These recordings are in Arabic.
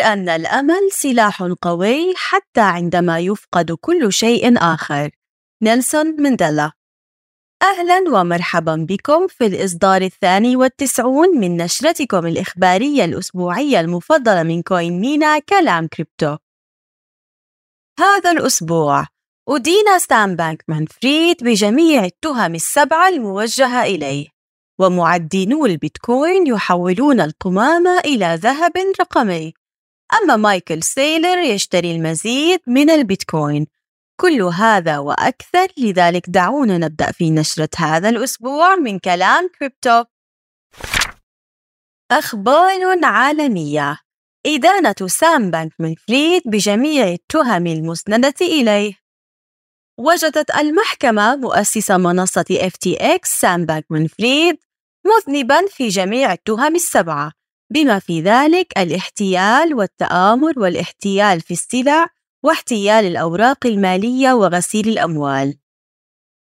أن الأمل سلاح قوي حتى عندما يفقد كل شيء آخر. نيلسون مانديلا أهلا ومرحبا بكم في الإصدار الثاني والتسعون من نشرتكم الإخبارية الأسبوعية المفضلة من CoinMENA كلام كريبتو. هذا الأسبوع أدين سام بانكمان فريد بجميع التهم السبعة الموجهة إليه ومعدنو البيتكوين يحولون القمامة إلى ذهب رقمي. أما مايكل سيلر يشتري المزيد من البيتكوين. كل هذا وأكثر لذلك دعونا نبدأ في نشرة هذا الأسبوع من كلام كريبتو. أخبار عالمية. إدانة سام بانكمان فريد بجميع التهم المسندة إليه. وجدت المحكمة مؤسس منصة FTX سام بانكمان فريد مذنبا في جميع التهم السبعة بما في ذلك الاحتيال والتآمر والاحتيال في السلع واحتيال الأوراق المالية وغسيل الأموال.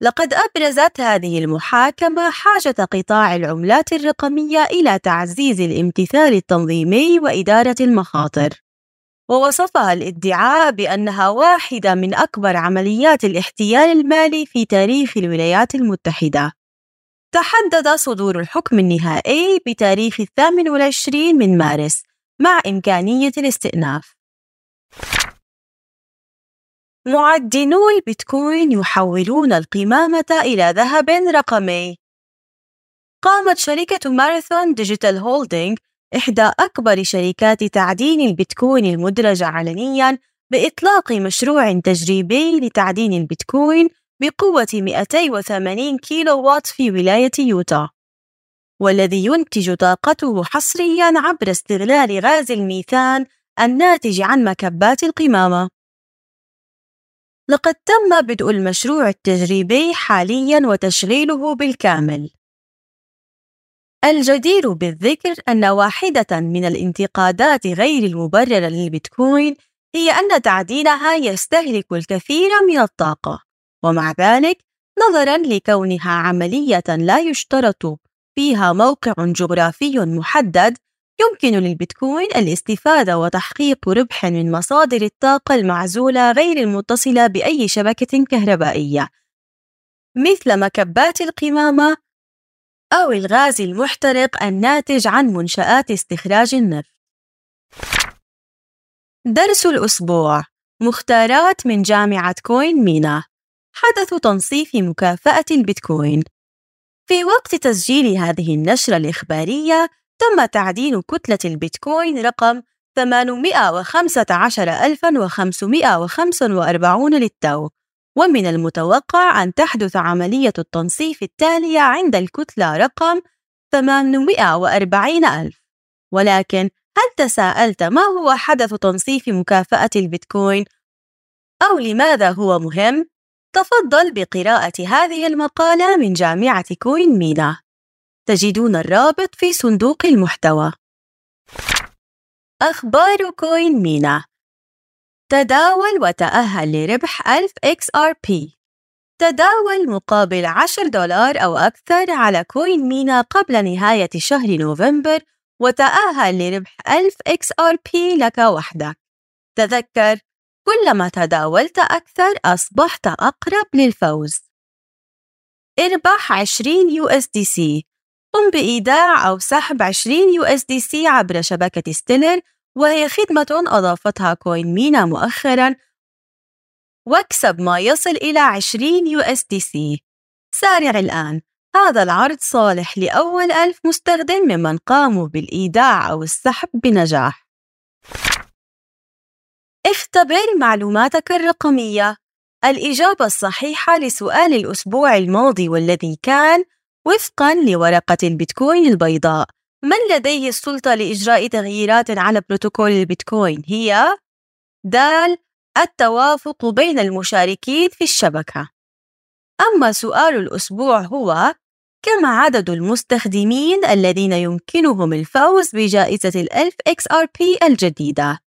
لقد أبرزت هذه المحاكمة حاجة قطاع العملات الرقمية إلى تعزيز الامتثال التنظيمي وإدارة المخاطر. ووصفها الادعاء بأنها واحدة من أكبر عمليات الاحتيال المالي في تاريخ الولايات المتحدة. تحدد صدور الحكم النهائي بتاريخ الثامن والعشرين من مارس مع إمكانية الاستئناف. معدنو البيتكوين يحولون القمامة إلى ذهب رقمي. قامت شركة Marathon Digital Holdings إحدى أكبر شركات تعدين البيتكوين المدرجة علنياً بإطلاق مشروع تجريبي لتعدين البيتكوين بقوة 280 كيلو وات في ولاية يوتا والذي ينتج طاقته حصرياً عبر استغلال غاز الميثان الناتج عن مكبات القمامة. لقد تم بدء المشروع التجريبي حالياً وتشغيله بالكامل. الجدير بالذكر أن واحدة من الانتقادات غير المبررة للبيتكوين هي أن تعدينها يستهلك الكثير من الطاقة. ومع ذلك نظرا لكونها عملية لا يشترط فيها موقع جغرافي محدد يمكن للبيتكوين الاستفادة وتحقيق ربح من مصادر الطاقة المعزولة غير المتصلة بأي شبكة كهربائية. مثل مكبات القمامة أو الغاز المحترق الناتج عن منشآت استخراج النفط. درس الأسبوع. مختارات من جامعة كوين مينا حدث تنصيف مكافأة البيتكوين في وقت تسجيل هذه النشرة الإخبارية تم تعدين كتلة البيتكوين رقم 815545 للتو ومن المتوقع أن تحدث عملية التنصيف التالية عند الكتلة رقم 840 ألف ولكن هل تساءلت ما هو حدث تنصيف مكافأة البيتكوين؟ أو لماذا هو مهم؟ تفضل بقراءة هذه المقالة من جامعة CoinMENA. تجدون الرابط في صندوق المحتوى. أخبار CoinMENA. تداول وتأهل لربح 1000 XRP تداول مقابل 10 دولار أو أكثر على CoinMENA قبل نهاية شهر نوفمبر وتأهل لربح 1000 XRP لك وحدك. تذكر كلما تداولت أكثر أصبحت أقرب للفوز. اربح 20 USDC قم بإيداع أو سحب 20 USDC عبر شبكة Stellar وهي خدمة أضافتها CoinMENA مؤخرا. واكسب ما يصل إلى 20 USDC سارع الآن. هذا العرض صالح لأول ألف مستخدم ممن قاموا بالإيداع أو السحب بنجاح. اختبر معلوماتك الرقمية. الإجابة الصحيحة لسؤال الأسبوع الماضي والذي كان وفقا لورقة البيتكوين البيضاء. من لديه السلطة لإجراء تغييرات على بروتوكول البيتكوين؟ هي دال التوافق بين المشاركين في الشبكة. أما سؤال الأسبوع هو كم عدد المستخدمين الذين يمكنهم الفوز بجائزة الألف XRP الجديدة؟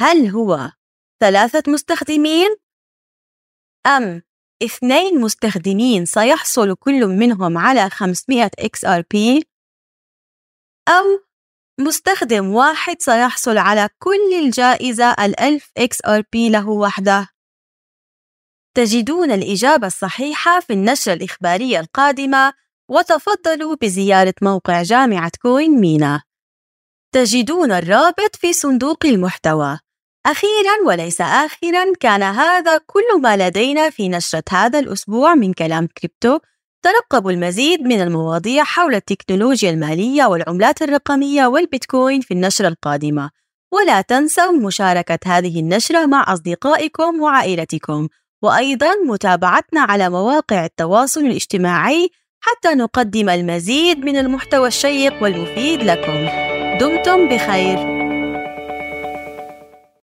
هل هو ثلاثة مستخدمين؟ أم اثنين مستخدمين سيحصل كل منهم على 500 XRP أو مستخدم واحد سيحصل على كل الجائزة الألف XRP له وحده. تجدون الإجابة الصحيحة في النشرة الإخبارية القادمة وتفضلوا بزيارة موقع جامعة CoinMENA تجدون الرابط في صندوق المحتوى. أخيرا وليس آخرا كان هذا كل ما لدينا في نشرة هذا الأسبوع من كلام كريبتو ترقبوا المزيد من المواضيع حول التكنولوجيا المالية والعملات الرقمية والبيتكوين في النشرة القادمة. ولا تنسوا مشاركة هذه النشرة مع أصدقائكم وعائلتكم. وأيضا متابعتنا على مواقع التواصل الاجتماعي حتى نقدم المزيد من المحتوى الشيق والمفيد لكم. دمتم بخير.